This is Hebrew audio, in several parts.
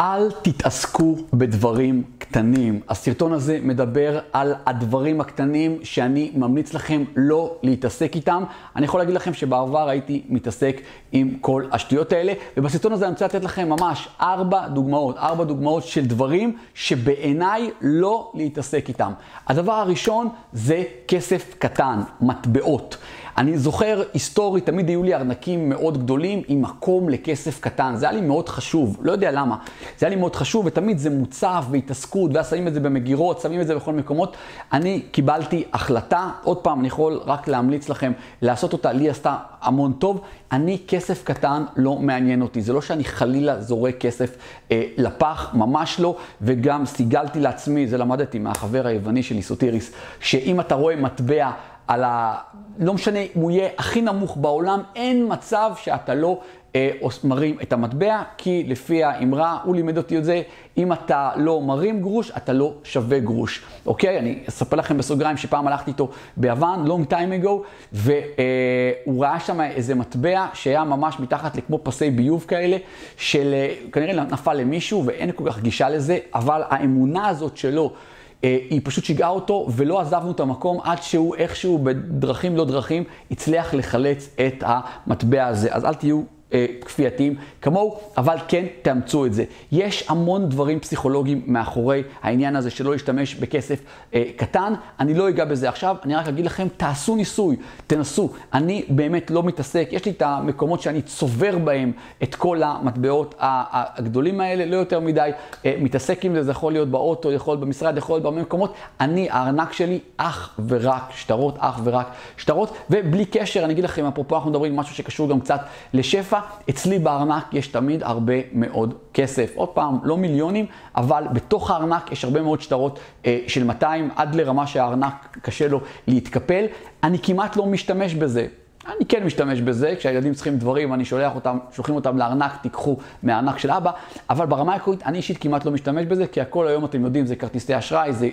אל תתעסקו בדברים קטנים. הסרטון הזה מדבר על הדברים הקטנים שאני ממליץ לכם לא להתעסק איתם. אני יכול להגיד לכם שבעבר הייתי מתעסק עם כל השטויות האלה, ובסרטון הזה אני רוצה לתת לכם ממש ארבע דוגמאות, ארבע דוגמאות של דברים שבעיניי לא להתעסק איתם. הדבר הראשון זה כסף קטן, מטבעות. אני זוכר היסטורית, תמיד היו לי ארנקים מאוד גדולים עם מקום לכסף קטן. זה היה לי מאוד חשוב, לא יודע למה. זה היה לי מאוד חשוב, ותמיד זה מוצף בהתעסקות, ואז שמים את זה במגירות, שמים את זה בכל מקומות. אני קיבלתי החלטה, עוד פעם, אני יכול רק להמליץ לכם לעשות אותה, לי עשתה המון טוב. אני, כסף קטן לא מעניין אותי. זה לא שאני חלילה זורק כסף אה, לפח, ממש לא, וגם סיגלתי לעצמי, זה למדתי מהחבר היווני שלי, סוטיריס, שאם אתה רואה מטבע... על ה... לא משנה אם הוא יהיה הכי נמוך בעולם, אין מצב שאתה לא אה, מרים את המטבע, כי לפי האמרה, הוא לימד אותי את זה, אם אתה לא מרים גרוש, אתה לא שווה גרוש. אוקיי? אני אספר לכם בסוגריים שפעם הלכתי איתו ביוון, long time ago, והוא ראה שם איזה מטבע שהיה ממש מתחת לכמו פסי ביוב כאלה, של כנראה נפל למישהו ואין כל כך גישה לזה, אבל האמונה הזאת שלו, אה, היא פשוט שיגעה אותו ולא עזבנו את המקום עד שהוא איכשהו בדרכים לא דרכים הצליח לחלץ את המטבע הזה. אז אל תהיו אה, כפייתיים כמוהו, אבל כן תאמצו את זה. יש המון דברים פסיכולוגיים מאחורי העניין הזה שלא להשתמש בכסף אה, קטן. אני לא אגע בזה עכשיו, אני רק אגיד לכם, תעשו ניסוי, תנסו. אני באמת לא מתעסק, יש לי את המקומות שאני צובר בהם את כל המטבעות הגדולים האלה, לא יותר מדי אה, מתעסק עם זה, זה יכול להיות באוטו, יכול להיות במשרד, יכול להיות בהרבה מקומות. אני, הארנק שלי, אך ורק שטרות, אך ורק שטרות, ובלי קשר, אני אגיד לכם, אפרופו אנחנו מדברים על משהו שקשור גם קצת לשפע. אצלי בארנק יש תמיד הרבה מאוד כסף. עוד פעם, לא מיליונים, אבל בתוך הארנק יש הרבה מאוד שטרות אה, של 200, עד לרמה שהארנק קשה לו להתקפל. אני כמעט לא משתמש בזה. אני כן משתמש בזה, כשהילדים צריכים דברים, אני שולח אותם, שולחים אותם לארנק, תיקחו מהארנק של אבא, אבל ברמה העקרונית, אני אישית כמעט לא משתמש בזה, כי הכל היום, אתם יודעים, זה כרטיסי אשראי, זה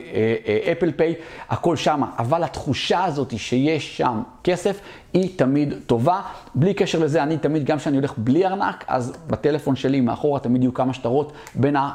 אפל אה, פיי, אה, הכל שמה. אבל התחושה הזאת שיש שם כסף, היא תמיד טובה. בלי קשר לזה, אני תמיד, גם כשאני הולך בלי ארנק, אז בטלפון שלי מאחורה תמיד יהיו כמה שטרות בין ה...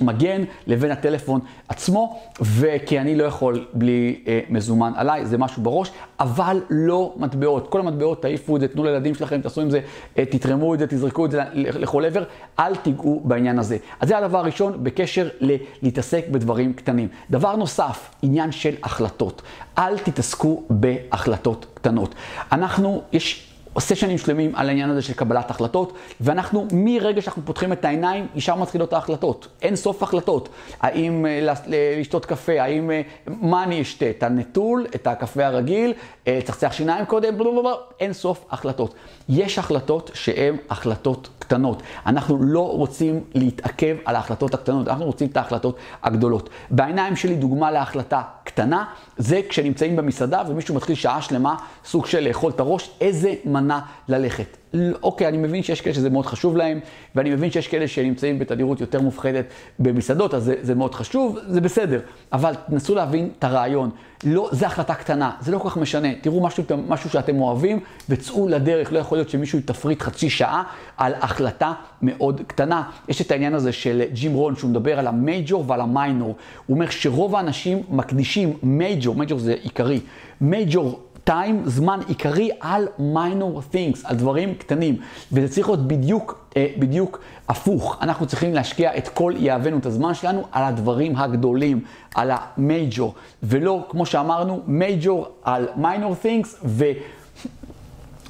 מגן לבין הטלפון עצמו, וכי אני לא יכול בלי אה, מזומן עליי, זה משהו בראש, אבל לא מטבעות. כל המטבעות, תעיפו את זה, תנו לילדים שלכם, תעשו עם זה, אה, תתרמו את זה, תזרקו את זה לכל עבר, אל תיגעו בעניין הזה. אז זה הדבר הראשון בקשר ללהתעסק בדברים קטנים. דבר נוסף, עניין של החלטות. אל תתעסקו בהחלטות קטנות. אנחנו, יש... סשנים שלמים על העניין הזה של קבלת החלטות, ואנחנו מרגע שאנחנו פותחים את העיניים, ישר מתחילות ההחלטות. אין סוף החלטות. האם אה, לשתות קפה, האם, אה, מה אני אשתה? את הנטול, את הקפה הרגיל, אה, צחצח שיניים קודם, בלו אין סוף החלטות. יש החלטות שהן החלטות קטנות. אנחנו לא רוצים להתעכב על ההחלטות הקטנות, אנחנו רוצים את ההחלטות הגדולות. בעיניים שלי דוגמה להחלטה קטנה, זה כשנמצאים במסעדה ומישהו מתחיל שעה שלמה, סוג של לאכול את הראש, איזה מנה ללכת. אוקיי, אני מבין שיש כאלה שזה מאוד חשוב להם, ואני מבין שיש כאלה שנמצאים בתדירות יותר מופחדת במסעדות, אז זה, זה מאוד חשוב, זה בסדר. אבל תנסו להבין את הרעיון. לא, זו החלטה קטנה, זה לא כל כך משנה. תראו משהו, משהו שאתם אוהבים, וצאו לדרך. לא יכול להיות שמישהו יתפריט חצי שעה על החלטה מאוד קטנה. יש את העניין הזה של ג'ים רון, שהוא מדבר על המייג'ור ועל המיינור. הוא אומר שרוב האנשים מקדישים מייג'ור, מייג'ור זה עיקרי, מייג'ור טיים, זמן עיקרי על minor things, על דברים קטנים. וזה צריך להיות בדיוק, אה, בדיוק הפוך. אנחנו צריכים להשקיע את כל יהבנו, את הזמן שלנו, על הדברים הגדולים, על המייג'ור. ולא, כמו שאמרנו, מייג'ור על minor things, ו...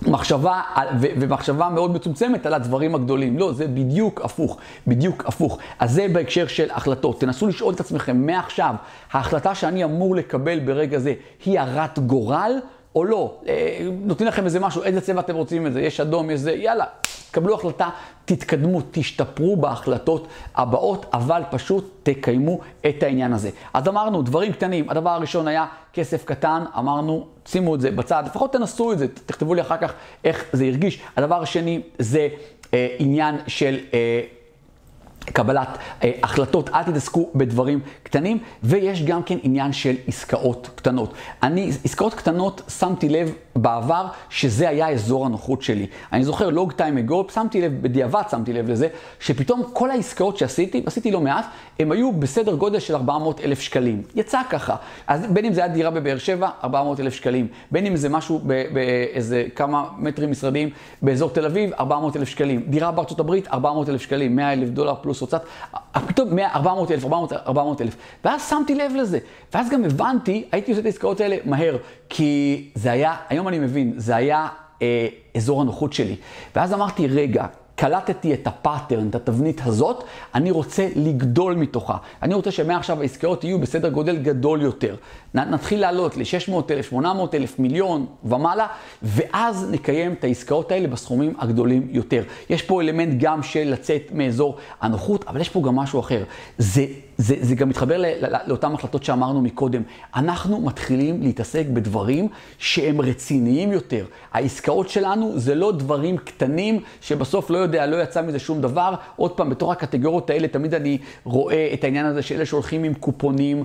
מחשבה, ומחשבה מאוד מצומצמת על הדברים הגדולים. לא, זה בדיוק הפוך, בדיוק הפוך. אז זה בהקשר של החלטות. תנסו לשאול את עצמכם, מעכשיו, ההחלטה שאני אמור לקבל ברגע זה, היא הרת גורל? או לא. אה, נותנים לכם איזה משהו, איזה צבע אתם רוצים את זה, יש אדום, יש זה, יאללה, קבלו החלטה, תתקדמו, תשתפרו בהחלטות הבאות, אבל פשוט תקיימו את העניין הזה. אז אמרנו, דברים קטנים, הדבר הראשון היה כסף קטן, אמרנו, שימו את זה בצד, לפחות תנסו את זה, תכתבו לי אחר כך איך זה הרגיש. הדבר השני זה אה, עניין של... אה, קבלת אה, החלטות, אל תתעסקו בדברים קטנים, ויש גם כן עניין של עסקאות קטנות. אני, עסקאות קטנות, שמתי לב בעבר שזה היה אזור הנוחות שלי. אני זוכר לוג טיים אגו, שמתי לב, בדיעבד שמתי לב לזה, שפתאום כל העסקאות שעשיתי, עשיתי לא מעט, הם היו בסדר גודל של 400 אלף שקלים. יצא ככה. אז בין אם זה היה דירה בבאר שבע, 400 אלף שקלים. בין אם זה משהו באיזה כמה מטרים משרדיים באזור תל אביב, 400 אלף שקלים. דירה בארצות הברית, 400 אלף שקלים. 100 אלף דולר פלוס הוצאת, פתאום 400 אלף, 400 אלף. ואז שמתי לב לזה. ואז גם הבנתי, הייתי עושה את העסקאות האלה מהר, כי זה היה, היום אני מבין, זה היה אה, אזור הנוחות שלי. ואז אמרתי, רגע, קלטתי את הפאטרן, את התבנית הזאת, אני רוצה לגדול מתוכה. אני רוצה שמעכשיו העסקאות יהיו בסדר גודל גדול יותר. נתחיל לעלות ל-600,000, 800,000, מיליון ומעלה, ואז נקיים את העסקאות האלה בסכומים הגדולים יותר. יש פה אלמנט גם של לצאת מאזור הנוחות, אבל יש פה גם משהו אחר. זה זה, זה גם מתחבר לאותן החלטות שאמרנו מקודם. אנחנו מתחילים להתעסק בדברים שהם רציניים יותר. העסקאות שלנו זה לא דברים קטנים שבסוף לא יודע, לא יצא מזה שום דבר. עוד פעם, בתוך הקטגוריות האלה תמיד אני רואה את העניין הזה שאלה שהולכים עם קופונים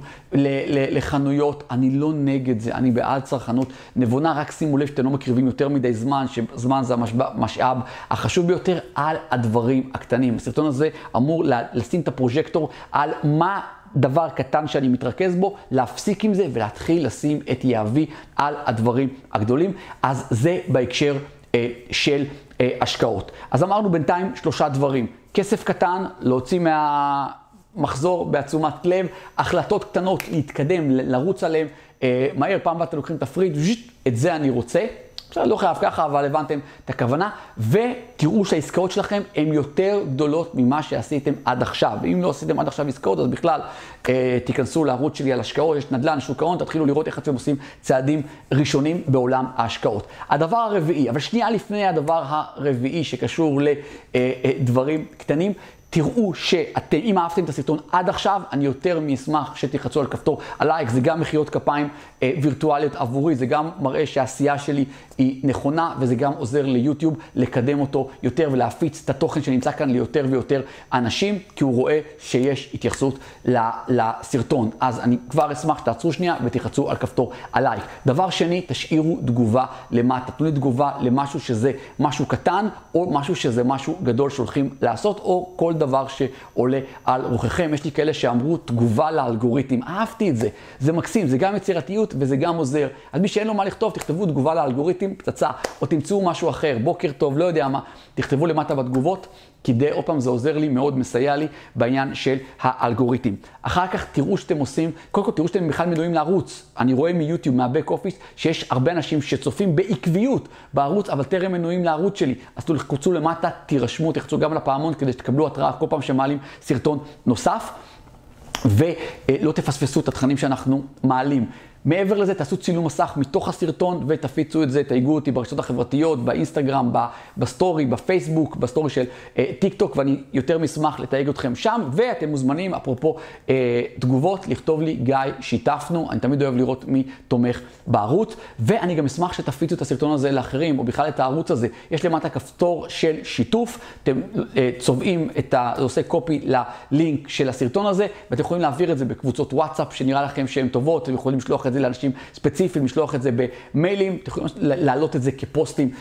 לחנויות. אני לא נגד זה, אני בעד צרכנות נבונה, רק שימו לב שאתם לא מקריבים יותר מדי זמן, שזמן זה המשאב החשוב ביותר על הדברים הקטנים. הסרטון הזה אמור לשים את הפרוז'קטור על מה דבר קטן שאני מתרכז בו, להפסיק עם זה ולהתחיל לשים את יהבי על הדברים הגדולים. אז זה בהקשר אה, של אה, השקעות. אז אמרנו בינתיים שלושה דברים. כסף קטן, להוציא מהמחזור בעצומת לב, החלטות קטנות, להתקדם, לרוץ עליהן אה, מהר, פעם הבאה אתם לוקחים את הפריד, את זה אני רוצה. בסדר, לא חייב ככה, אבל הבנתם את הכוונה, ותראו שהעסקאות שלכם הן יותר גדולות ממה שעשיתם עד עכשיו. ואם לא עשיתם עד עכשיו עסקאות, אז בכלל אה, תיכנסו לערוץ שלי על השקעות, יש נדל"ן, שוק ההון, תתחילו לראות איך אתם עושים צעדים ראשונים בעולם ההשקעות. הדבר הרביעי, אבל שנייה לפני הדבר הרביעי שקשור לדברים אה, אה, קטנים, תראו שאתם, אם אהבתם את הסרטון עד עכשיו, אני יותר מאשמח שתלחצו על כפתור הלייק, זה גם מחיאות כפיים אה, וירטואליות עבורי, זה גם מראה שהעשייה שלי היא נכונה, וזה גם עוזר ליוטיוב לקדם אותו יותר ולהפיץ את התוכן שנמצא כאן ליותר ויותר אנשים, כי הוא רואה שיש התייחסות לסרטון. אז אני כבר אשמח שתעצרו שנייה ותלחצו על כפתור הלייק. דבר שני, תשאירו תגובה למטה, תנו לי תגובה למשהו שזה משהו קטן, או משהו שזה משהו גדול שהולכים לעשות, או כל דבר שעולה על רוחכם. יש לי כאלה שאמרו תגובה לאלגוריתם, אהבתי את זה, זה מקסים, זה גם יצירתיות וזה גם עוזר. אז מי שאין לו מה לכתוב, תכתבו תגובה לאלגוריתם, פצצה, או תמצאו משהו אחר, בוקר טוב, לא יודע מה, תכתבו למטה בתגובות. כדי, עוד פעם, זה עוזר לי, מאוד מסייע לי בעניין של האלגוריתם. אחר כך תראו שאתם עושים, קודם כל תראו שאתם בכלל מנויים לערוץ. אני רואה מיוטיוב, מהבק אופיס, שיש הרבה אנשים שצופים בעקביות בערוץ, אבל טרם מנויים לערוץ שלי. אז תלחצו למטה, תירשמו, תחצו גם לפעמון כדי שתקבלו התראה כל פעם שמעלים סרטון נוסף. ולא תפספסו את התכנים שאנחנו מעלים. מעבר לזה, תעשו צילום מסך מתוך הסרטון ותפיצו את זה, תייגו אותי ברשתות החברתיות, באינסטגרם, בסטורי, בפייסבוק, בסטורי של אה, טיק טוק, ואני יותר מאשמח לתייג אתכם שם. ואתם מוזמנים, אפרופו אה, תגובות, לכתוב לי, גיא, שיתפנו, אני תמיד אוהב לראות מי תומך בערוץ, ואני גם אשמח שתפיצו את הסרטון הזה לאחרים, או בכלל את הערוץ הזה. יש למטה כפתור של שיתוף, אתם אה, צובעים את ה... זה עושה קופי ללינק של הסרטון הזה, ואתם יכולים להעביר את זה בקבוצות וואטסאפ שנראה לכם שהן טובות, אתם יכולים לשלוח זה לאנשים ספציפיים, לשלוח את זה במיילים, אתם יכולים להעלות את זה כפוסטים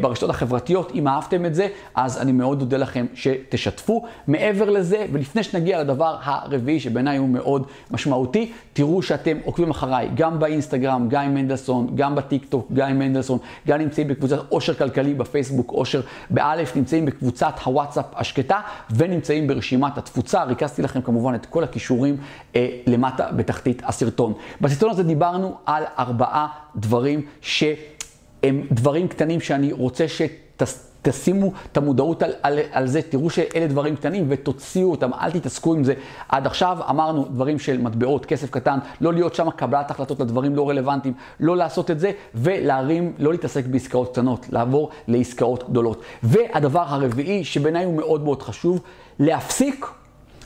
ברשתות החברתיות. אם אהבתם את זה, אז אני מאוד אודה לכם שתשתפו. מעבר לזה, ולפני שנגיע לדבר הרביעי, שבעיניי הוא מאוד משמעותי, תראו שאתם עוקבים אחריי, גם באינסטגרם, גיא מנדלסון, גם בטיק טוק, גיא מנדלסון, גם נמצאים בקבוצת עושר כלכלי בפייסבוק, עושר באלף, נמצאים בקבוצת הוואטסאפ השקטה, ונמצאים ברשימת התפוצה. ריכזתי לכם כמובן את כל הכישורים אה, למטה בתחתית הסרטון. בסרטון הזה דיברנו על ארבעה דברים שהם דברים קטנים שאני רוצה שתשימו את המודעות על, על, על זה, תראו שאלה דברים קטנים ותוציאו אותם, אל תתעסקו עם זה עד עכשיו. אמרנו דברים של מטבעות, כסף קטן, לא להיות שם קבלת החלטות לדברים לא רלוונטיים, לא לעשות את זה ולהרים, לא להתעסק בעסקאות קטנות, לעבור לעסקאות גדולות. והדבר הרביעי, שבעיניי הוא מאוד מאוד חשוב, להפסיק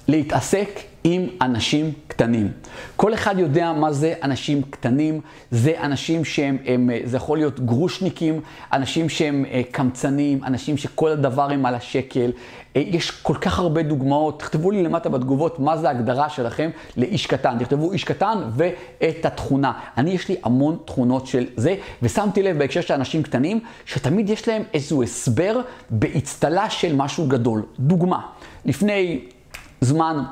להתעסק עם אנשים קטנים. כל אחד יודע מה זה אנשים קטנים, זה אנשים שהם, הם, זה יכול להיות גרושניקים, אנשים שהם אה, קמצנים, אנשים שכל הדבר הם על השקל. אה, יש כל כך הרבה דוגמאות, תכתבו לי למטה בתגובות מה זה ההגדרה שלכם לאיש קטן. תכתבו איש קטן ואת התכונה. אני, יש לי המון תכונות של זה, ושמתי לב בהקשר של אנשים קטנים, שתמיד יש להם איזשהו הסבר באצטלה של משהו גדול. דוגמה, לפני זמן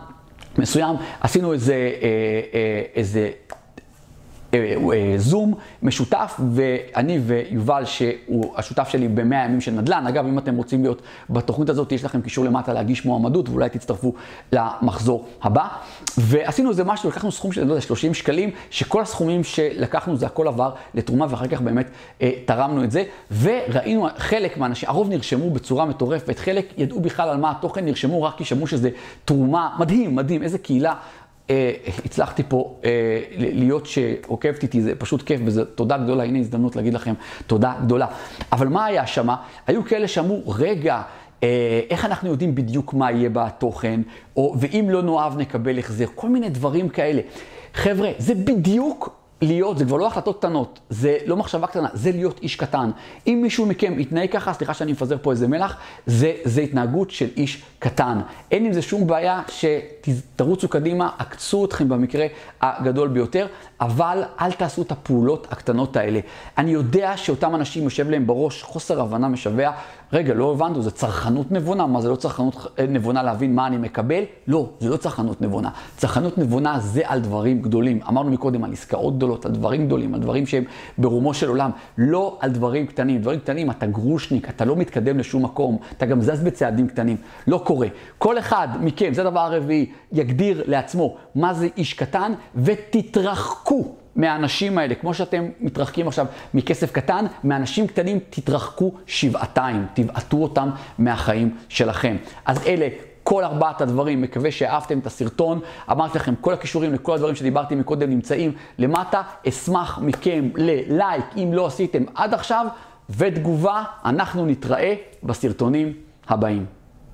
מסוים, עשינו איזה, אה, אה, איזה זום משותף, ואני ויובל, שהוא השותף שלי במאה ימים של נדל"ן. אגב, אם אתם רוצים להיות בתוכנית הזאת, יש לכם קישור למטה להגיש מועמדות, ואולי תצטרפו למחזור הבא. ועשינו איזה משהו, לקחנו סכום של, לא יודע, 30 שקלים, שכל הסכומים שלקחנו זה הכל עבר לתרומה, ואחר כך באמת אה, תרמנו את זה. וראינו חלק מהאנשים, הרוב נרשמו בצורה מטורפת, חלק ידעו בכלל על מה התוכן, נרשמו רק כי שמעו שזה תרומה. מדהים, מדהים, איזה קהילה. אה, הצלחתי פה אה, להיות שעוקבת איתי, זה פשוט כיף, וזה תודה גדולה, הנה הזדמנות להגיד לכם תודה גדולה. אבל מה היה שם? היו כאלה שאמרו, רגע, אה, איך אנחנו יודעים בדיוק מה יהיה בתוכן, או ואם לא נאהב נקבל החזר, כל מיני דברים כאלה. חבר'ה, זה בדיוק להיות, זה כבר לא החלטות קטנות, זה לא מחשבה קטנה, זה להיות איש קטן. אם מישהו מכם יתנהג ככה, סליחה שאני מפזר פה איזה מלח, זה, זה התנהגות של איש קטן. אין עם זה שום בעיה שתרוצו קדימה, עקצו אתכם במקרה הגדול ביותר, אבל אל תעשו את הפעולות הקטנות האלה. אני יודע שאותם אנשים יושב להם בראש חוסר הבנה משווע, רגע, לא הבנתי, זה צרכנות נבונה, מה זה לא צרכנות נבונה להבין מה אני מקבל? לא, זה לא צרכנות נבונה. צרכנות נבונה זה על דברים גדולים. אמרנו מקודם על עסקאות גדולות, על דברים גדולים, על דברים שהם ברומו של עולם, לא על דברים קטנים. דברים קטנים, אתה גרושניק, אתה לא מתקדם לשום מקום, אתה גם זז בצעדים קטנים. לא קורה. כל אחד מכם, זה הדבר הרביעי, יגדיר לעצמו מה זה איש קטן, ותתרחקו מהאנשים האלה, כמו שאתם מתרחקים עכשיו מכסף קטן, מאנשים קטנים תתרחקו שבעתיים, תבעטו אותם מהחיים שלכם. אז אלה כל ארבעת הדברים, מקווה שאהבתם את הסרטון. אמרתי לכם, כל הכישורים לכל הדברים שדיברתי מקודם נמצאים למטה. אשמח מכם ללייק, אם לא עשיתם עד עכשיו, ותגובה, אנחנו נתראה בסרטונים הבאים.